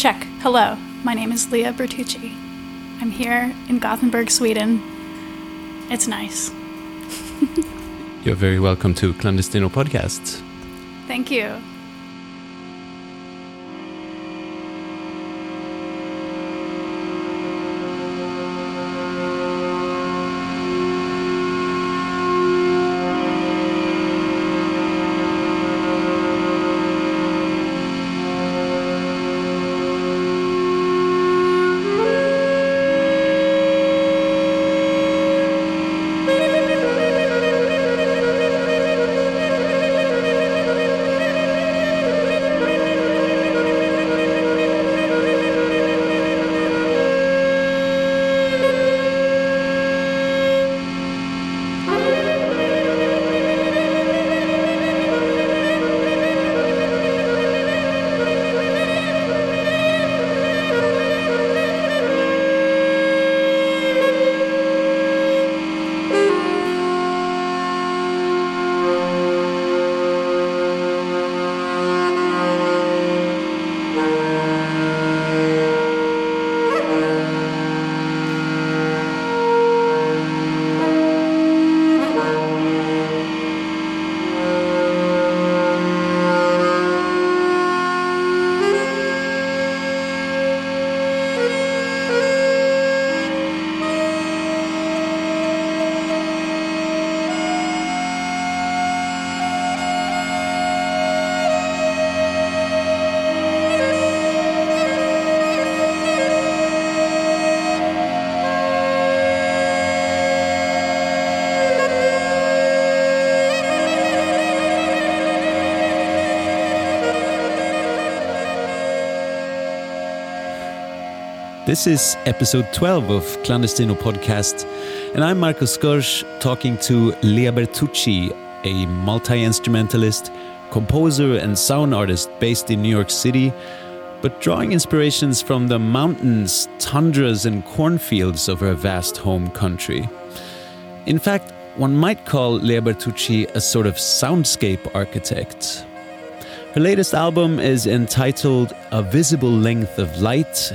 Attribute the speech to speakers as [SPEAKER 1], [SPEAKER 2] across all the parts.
[SPEAKER 1] Check. Hello. My name is Lea Bertucci. I'm here in Gothenburg, Sweden. It's nice.
[SPEAKER 2] You're very welcome to Clandestino Podcast.
[SPEAKER 1] Thank you.
[SPEAKER 2] This is episode 12 of Clandestino Podcast, and I'm Marco Skorsch talking to Lea Bertucci, a multi instrumentalist, composer, and sound artist based in New York City, but drawing inspirations from the mountains, tundras, and cornfields of her vast home country. In fact, one might call Lea Bertucci a sort of soundscape architect. Her latest album is entitled A Visible Length of Light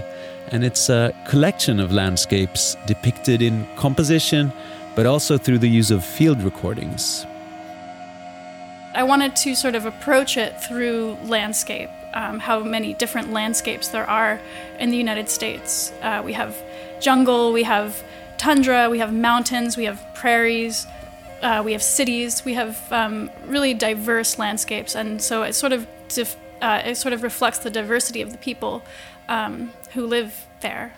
[SPEAKER 2] and it's a collection of landscapes depicted in composition, but also through the use of field recordings.
[SPEAKER 1] I wanted to sort of approach it through landscape, um, how many different landscapes there are in the United States. Uh, we have jungle, we have tundra, we have mountains, we have prairies, uh, we have cities, we have um, really diverse landscapes, and so it sort of uh, it sort of reflects the diversity of the people um, who live there.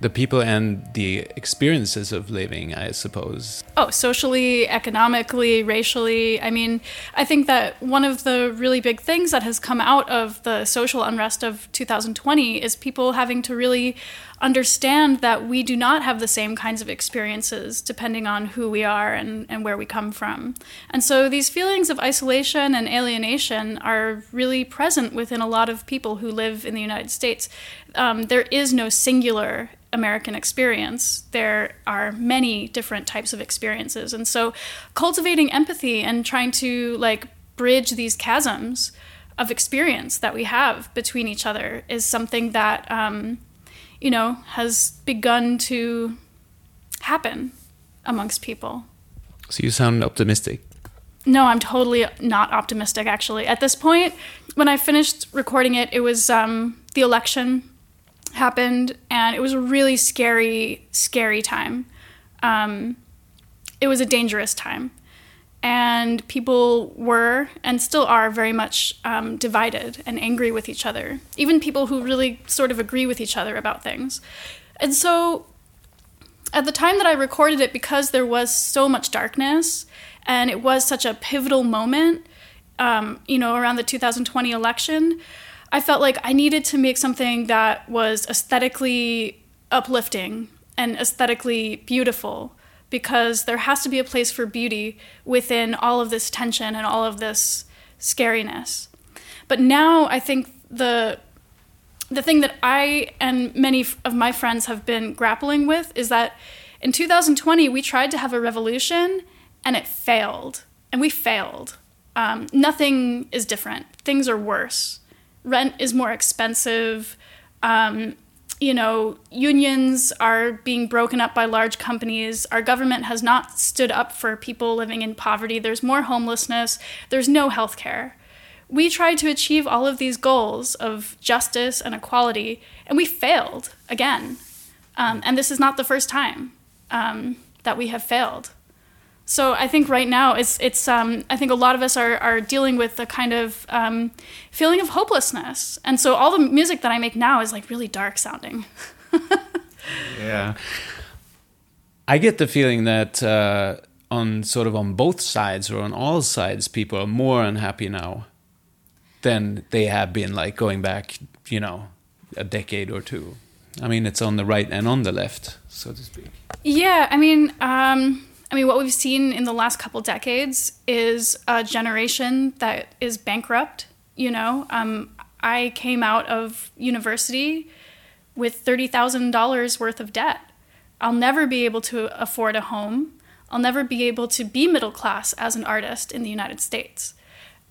[SPEAKER 2] The people and the experiences of living, I suppose.
[SPEAKER 1] Oh, socially, economically, racially. I mean, I think that one of the really big things that has come out of the social unrest of 2020 is people having to really understand that we do not have the same kinds of experiences depending on who we are and, and where we come from. And so these feelings of isolation and alienation are really present within a lot of people who live in the United States. Um, there is no singular American experience. There are many different types of experiences. And so cultivating empathy and trying to like bridge these chasms of experience that we have between each other is something that um, you know, has begun to happen amongst people.
[SPEAKER 2] So you sound optimistic.
[SPEAKER 1] No, I'm totally not optimistic, actually. At this point, when I finished recording it, it was um, the election happened, and it was a really scary, scary time. Um, it was a dangerous time and people were and still are very much um, divided and angry with each other, even people who really sort of agree with each other about things. And so, at the time that I recorded it, because there was so much darkness and it was such a pivotal moment, um, you know, around the 2020 election, I felt like I needed to make something that was aesthetically uplifting and aesthetically beautiful because there has to be a place for beauty within all of this tension and all of this scariness. But now I think the the thing that I and many of my friends have been grappling with is that in 2020 we tried to have a revolution and it failed, and we failed. Um, nothing is different. Things are worse. rent is more expensive. Um, you know, unions are being broken up by large companies. Our government has not stood up for people living in poverty. There's more homelessness. There's no health care. We tried to achieve all of these goals of justice and equality, and we failed again. Um, and this is not the first time um, that we have failed. So I think right now it's it's um, I think a lot of us are are dealing with a kind of um, feeling of hopelessness, and so all the music that I make now is like really dark sounding.
[SPEAKER 2] yeah, I get the feeling that uh, on sort of on both sides or on all sides, people are more unhappy now than they have been like going back, you know, a decade or two. I mean, it's on the right and on the left, so to speak.
[SPEAKER 1] Yeah, I mean. Um, I mean, what we've seen in the last couple decades is a generation that is bankrupt. You know, um, I came out of university with thirty thousand dollars worth of debt. I'll never be able to afford a home. I'll never be able to be middle class as an artist in the United States.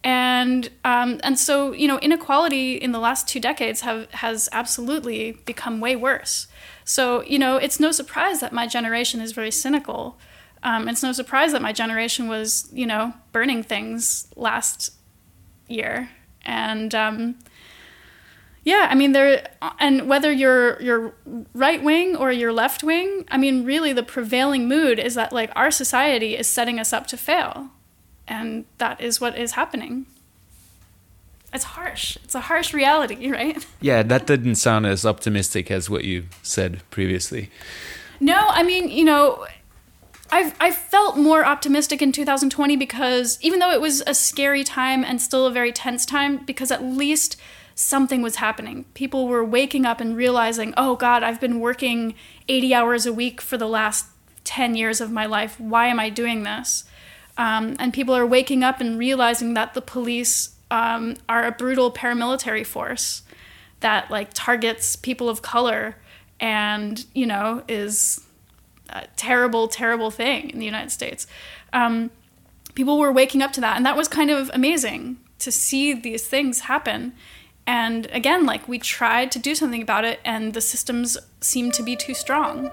[SPEAKER 1] And um, and so you know, inequality in the last two decades have has absolutely become way worse. So you know, it's no surprise that my generation is very cynical um, it's no surprise that my generation was, you know, burning things last year, and um, yeah, I mean there, and whether you're you're right wing or you're left wing, I mean really the prevailing mood is that like our society is setting us up to fail, and that is what is happening. It's harsh. It's a harsh reality, right?
[SPEAKER 2] Yeah, that didn't sound as optimistic as what you said previously.
[SPEAKER 1] No, I mean, you know, I've I felt more optimistic in 2020 because even though it was a scary time and still a very tense time, because at least something was happening. People were waking up and realizing, oh God, I've been working 80 hours a week for the last 10 years of my life. Why am I doing this? Um, and people are waking up and realizing that the police um, are a brutal paramilitary force that like targets people of color and you know is a terrible, terrible thing in the United States. Um, people were waking up to that, and that was kind of amazing to see these things happen. And again, like we tried to do something about it, and the systems seemed to be too strong.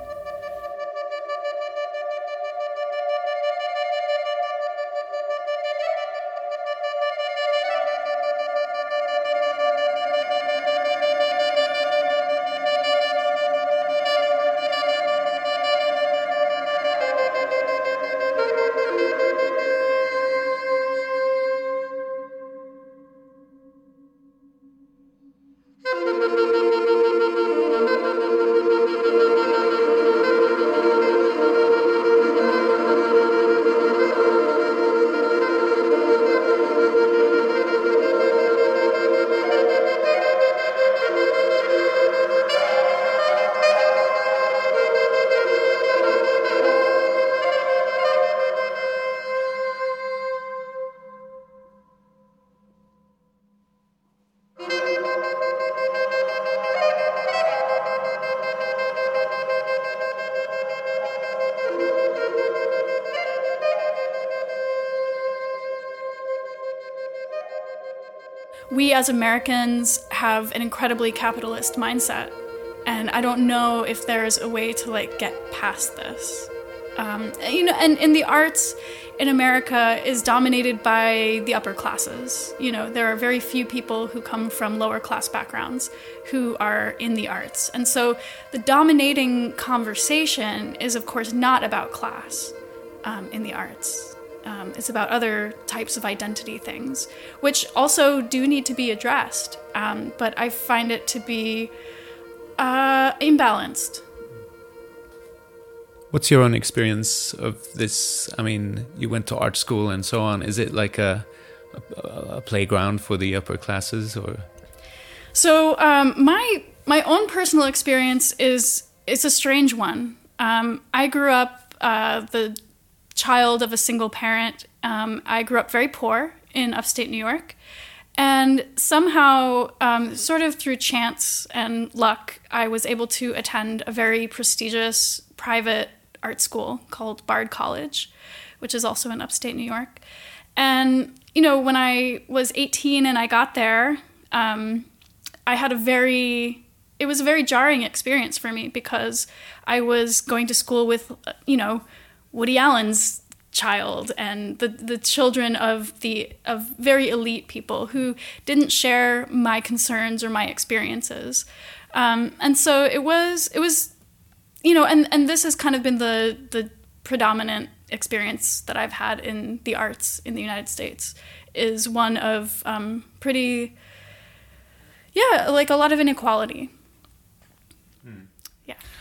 [SPEAKER 1] We as Americans have an incredibly capitalist mindset, and I don't know if there's a way to like get past this. Um, you know, and in the arts in America is dominated by the upper classes. You know, there are very few people who come from lower class backgrounds who are in the arts, and so the dominating conversation is, of course, not about class um, in the arts. Um, it's about other types of identity things, which also do need to be addressed. Um, but I find it to be uh, imbalanced.
[SPEAKER 2] What's your own experience of this? I mean, you went to art school and so on. Is it like a, a, a playground for the upper classes, or?
[SPEAKER 1] So um, my my own personal experience is it's a strange one. Um, I grew up uh, the child of a single parent. Um, I grew up very poor in upstate New York. And somehow, um, sort of through chance and luck, I was able to attend a very prestigious private art school called Bard College, which is also in upstate New York. And, you know, when I was 18 and I got there, um, I had a very it was a very jarring experience for me because I was going to school with you know Woody Allen's child and the the children of the of very elite people who didn't share my concerns or my experiences. Um, and so it was it was you know and and this has kind of been the the predominant experience that I've had in the arts in the United States is one of um, pretty yeah like a lot of inequality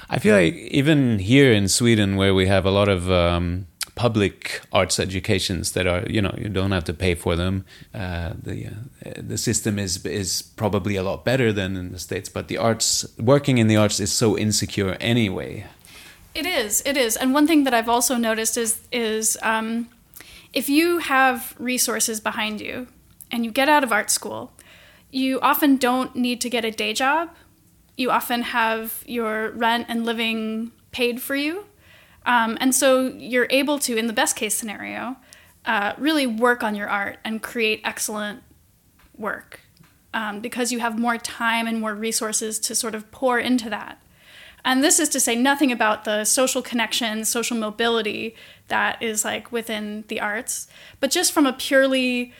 [SPEAKER 2] I feel like even here in Sweden where we have a lot of um, public arts educations that are you know you don't have to pay for them. Uh, the uh, the system is is probably a lot better than in the states, but the arts working in the arts is so insecure anyway.
[SPEAKER 1] It is. It is. And one thing that I've also noticed is is um, if you have resources behind you and you get out of art school, you often don't need to get a day job. You often have your rent and living paid for you. Um, and so you're able to, in the best case scenario, uh, really work on your art and create excellent work um, because you have more time and more resources to sort of pour into that. And this is to say nothing about the social connections, social mobility that is like within the arts, but just from a purely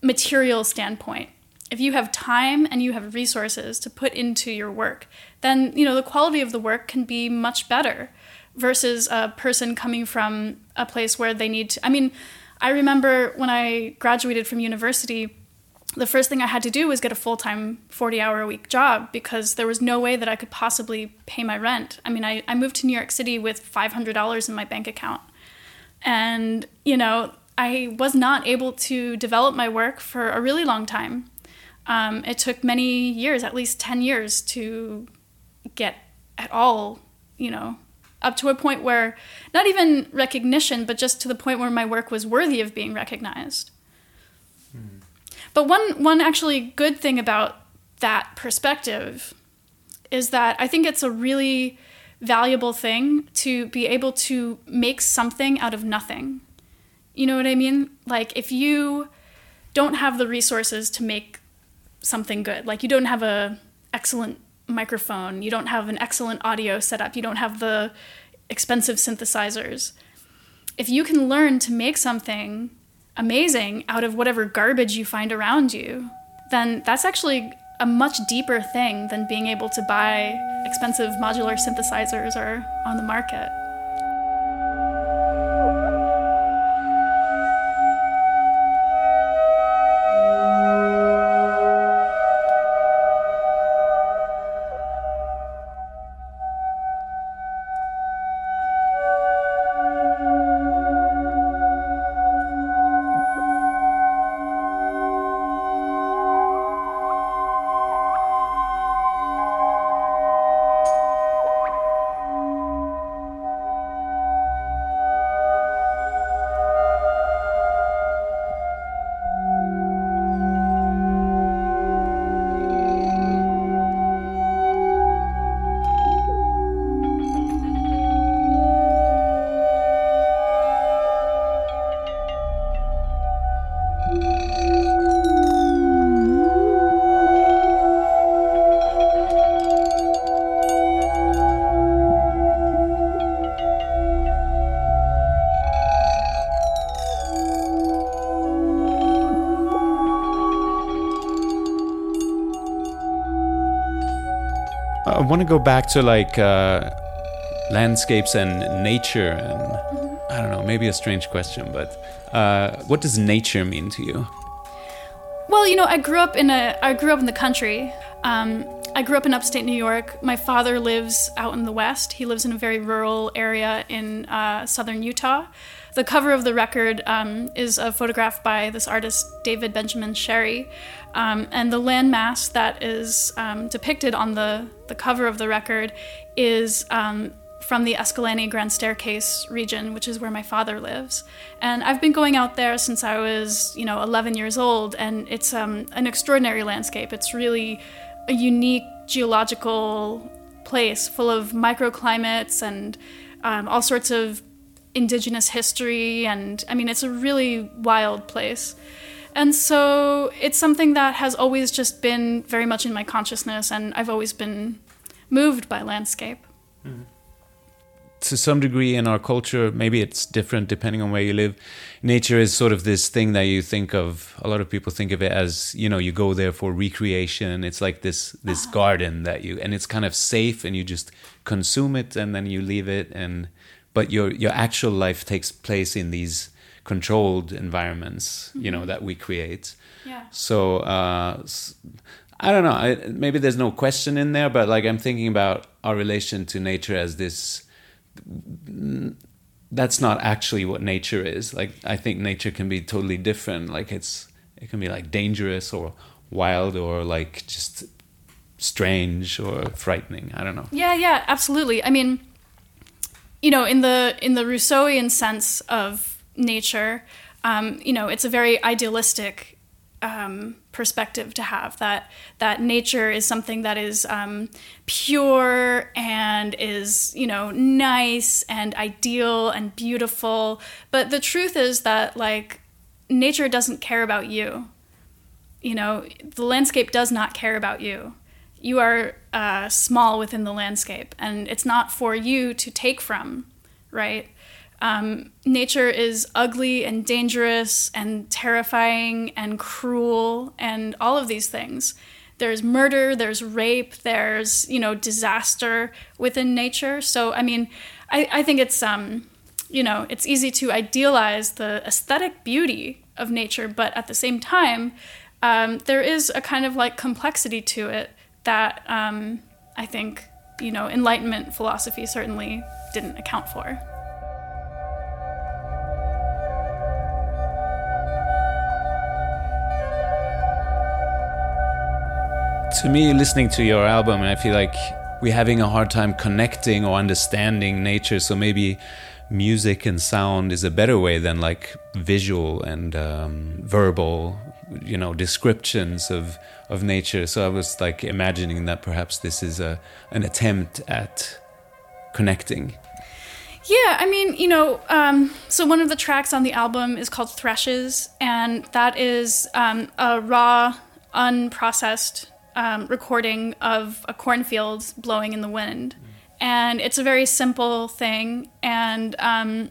[SPEAKER 1] material standpoint. If you have time and you have resources to put into your work, then you know the quality of the work can be much better versus a person coming from a place where they need to. I mean, I remember when I graduated from university, the first thing I had to do was get a full time 40 hour a week job because there was no way that I could possibly pay my rent. I mean, I, I moved to New York City with $500 in my bank account. And, you know, I was not able to develop my work for a really long time. Um, it took many years, at least 10 years, to get at all, you know, up to a point where not even recognition, but just to the point where my work was worthy of being recognized. Mm. But one one actually good thing about that perspective is that I think it's a really valuable thing to be able to make something out of nothing. You know what I mean? Like if you don't have the resources to make something good, like you don't have a excellent microphone, you don't have an excellent audio setup, you don't have the expensive synthesizers. If you can learn to make something amazing out of whatever garbage you find around you, then that's actually a much deeper thing than being able to buy expensive modular synthesizers or on the market.
[SPEAKER 2] Want to go back to like uh, landscapes and nature, and I don't know, maybe a strange question, but uh, what does nature mean to you?
[SPEAKER 1] Well, you know, I grew up in a I grew up in the country. Um, I grew up in upstate New York. My father lives out in the West. He lives in a very rural area in uh, southern Utah. The cover of the record um, is a photograph by this artist, David Benjamin Sherry. Um, and the landmass that is um, depicted on the, the cover of the record is um, from the Escalante Grand Staircase region, which is where my father lives. And I've been going out there since I was, you know, 11 years old, and it's um, an extraordinary landscape. It's really a unique geological place full of microclimates and um, all sorts of indigenous history. And I mean, it's a really wild place. And so it's something that has always just been very much in my consciousness, and I've always been moved by landscape. Mm
[SPEAKER 2] to some degree in our culture, maybe it's different depending on where you live. Nature is sort of this thing that you think of. A lot of people think of it as you know you go there for recreation. It's like this this uh-huh. garden that you and it's kind of safe and you just consume it and then you leave it and but your your actual life takes place in these controlled environments you know mm-hmm. that we create.
[SPEAKER 1] Yeah.
[SPEAKER 2] So. Uh, I don't know. I, maybe there's no question in there, but like I'm thinking about our relation to nature as this that's not actually what nature is. Like I think nature can be totally different. Like it's it can be like dangerous or wild or like just strange or frightening. I don't know.
[SPEAKER 1] Yeah, yeah, absolutely. I mean, you know, in the in the Rousseauian sense of nature, um, you know, it's a very idealistic um, perspective to have that that nature is something that is um, pure and is you know nice and ideal and beautiful. But the truth is that like nature doesn't care about you. You know the landscape does not care about you you are uh, small within the landscape and it's not for you to take from right um, nature is ugly and dangerous and terrifying and cruel and all of these things. There's murder, there's rape, there's you know disaster within nature. So I mean, I, I think it's um, you know it's easy to idealize the aesthetic beauty of nature, but at the same time, um, there is a kind of like complexity to it that um, I think you know Enlightenment philosophy certainly didn't account for.
[SPEAKER 2] to me, listening to your album, I feel like we're having a hard time connecting or understanding nature. So maybe music and sound is a better way than like visual and um, verbal, you know, descriptions of of nature. So I was like imagining that perhaps this is a an attempt at connecting.
[SPEAKER 1] Yeah, I mean, you know, um, so one of the tracks on the album is called Threshes, and that is um, a raw, unprocessed um, recording of a cornfield blowing in the wind. And it's a very simple thing, and um,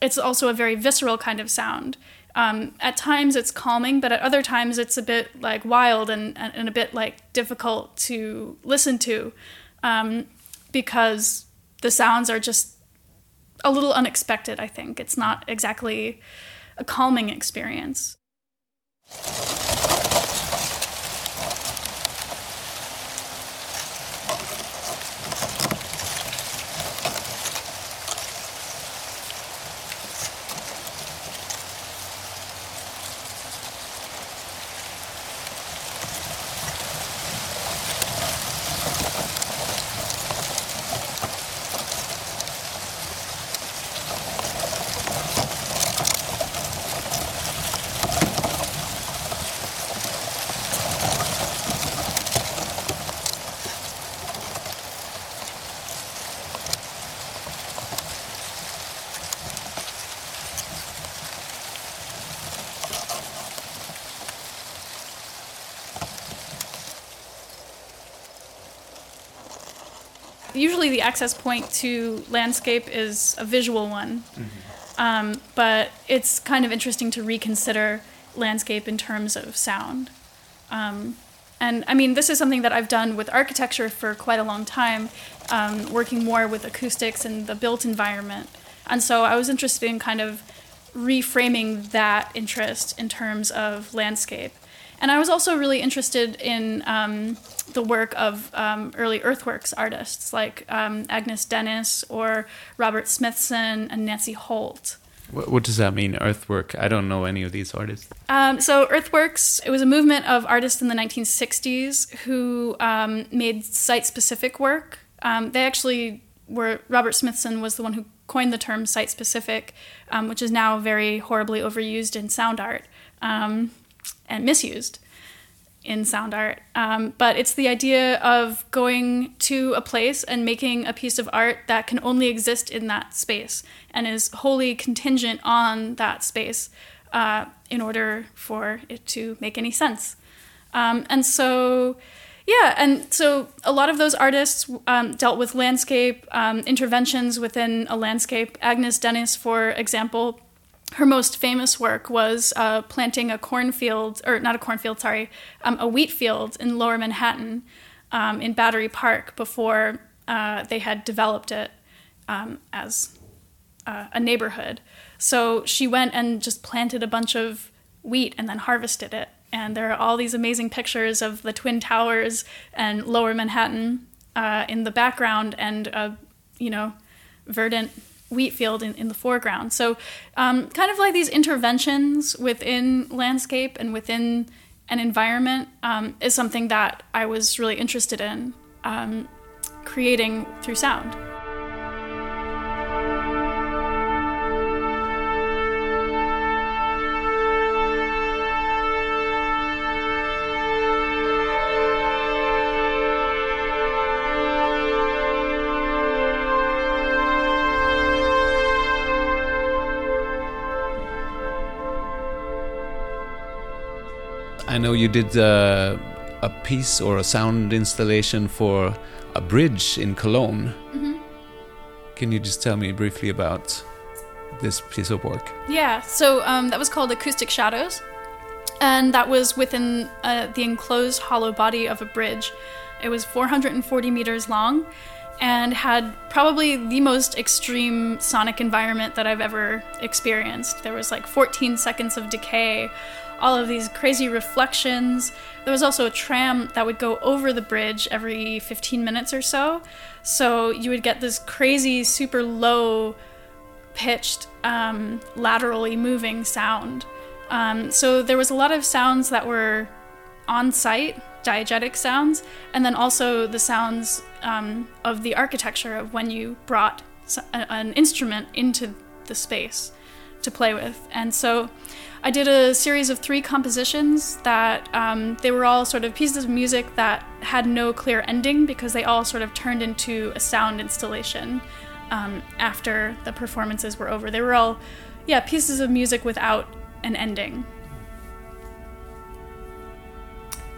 [SPEAKER 1] it's also a very visceral kind of sound. Um, at times it's calming, but at other times it's a bit like wild and, and a bit like difficult to listen to um, because the sounds are just a little unexpected, I think. It's not exactly a calming experience. Usually the access point to landscape is a visual one. Mm-hmm. Um, but it's kind of interesting to reconsider landscape in terms of sound. Um, and I mean, this is something that I've done with architecture for quite a long time, um, working more with acoustics and the built environment. And so I was interested in kind of reframing that interest in terms of landscape. And I was also really interested in um, the work of um, early earthworks artists like um, Agnes Denes or Robert Smithson and Nancy Holt.
[SPEAKER 2] What, what, does that mean, earthwork? I don't know any of these artists.
[SPEAKER 1] Um, so, earthworks, it was a movement of artists in the 1960s who um, made site specific work. Um, they actually were, Robert Smithson was the one who coined the term site specific, which is now very horribly overused in sound art and misused in sound art. Um, but it's the idea of going to a place and making a piece of art that can only exist in that space and is wholly contingent on that space uh, in order for it to make any sense. Um, and so, yeah, and so a lot of those artists um, dealt with landscape um, interventions within a landscape. Agnes Denes, for example, her most famous work was uh, planting a cornfield, or not a cornfield, sorry, um, a wheat field in lower Manhattan um, in Battery Park before uh, they had developed it um, as uh, a neighborhood. So she went and just planted a bunch of wheat and then harvested it. And there are all these amazing pictures of the Twin Towers and lower Manhattan uh, in the background and, you know, verdant wheat field in, in the foreground. So, um, kind of like these interventions within landscape and within an environment um, is something that I was really interested in um, creating through sound.
[SPEAKER 2] Know you did uh, a piece or a sound installation for a bridge in Cologne. Mm-hmm. Can you just tell me briefly about this piece of work?
[SPEAKER 1] Yeah, so um, that was called Acoustic Shadows, and that was within uh, the enclosed hollow body of a bridge. It was 440 meters long and had probably the most extreme sonic environment that I've ever experienced. There was like 14 seconds of decay all of these crazy reflections. There was also a tram that would go over the bridge every 15 minutes or so. So you would get this crazy, super low pitched, um, laterally moving sound. Um, so there was a lot of sounds that were on site, diegetic sounds, and then also the sounds um, of the architecture of when you brought an instrument into the space to play with. And so I did a series of three compositions that um, they were all sort of pieces of music that had no clear ending because they all sort of turned into a sound installation um, after the performances were over. They were all, yeah, pieces of music without an ending.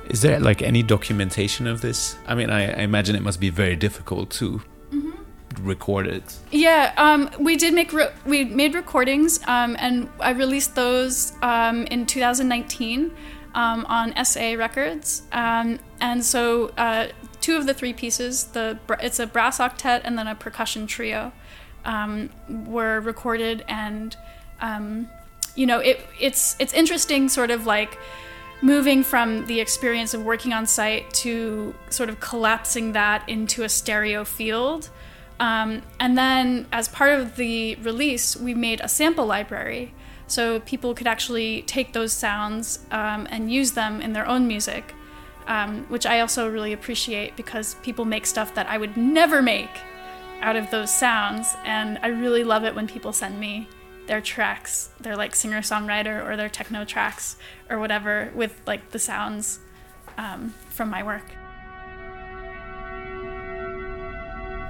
[SPEAKER 2] Is there like any documentation of this? I mean, I, I imagine it must be very difficult to recorded?
[SPEAKER 1] Yeah, um, we did make re- we made recordings, um, and I released those um, in 2019 um, on SA Records. Um, and so, uh, two of the three pieces, the it's a brass octet and then a percussion trio, um, were recorded, and you know, it it's it's interesting, sort of like moving from the experience of working on site to sort of collapsing that into a stereo field um, and then, as part of the release, we made a sample library so people could actually take those sounds um, and use them in their own music, um, which I also really appreciate because people make stuff that I would never make out of those sounds. And I really love it when people send me their tracks, their like singer songwriter or their techno tracks or whatever with like the sounds um, from my work.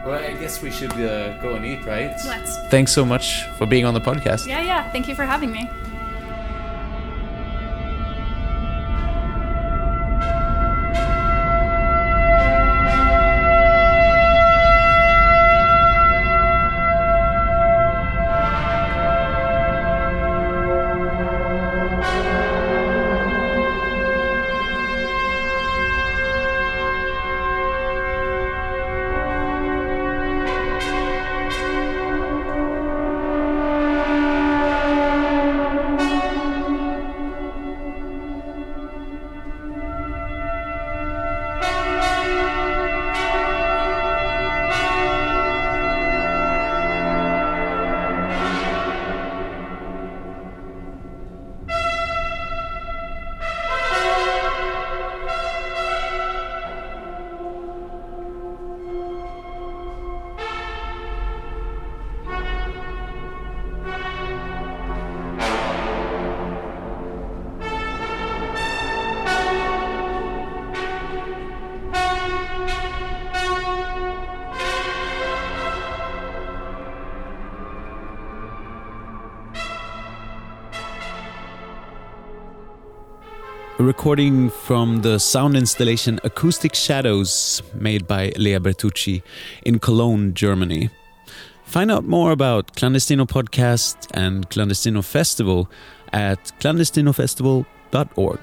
[SPEAKER 2] Well, I guess we should uh, go and eat, right?
[SPEAKER 1] Let's.
[SPEAKER 2] Thanks so much for being on the podcast.
[SPEAKER 1] Yeah, yeah. Thank you for having me.
[SPEAKER 2] Recording from the sound installation Acoustic Shadows made by Lea Bertucci in Cologne, Germany. Find out more about Clandestino Podcast and Clandestino Festival at clandestinofestival.org.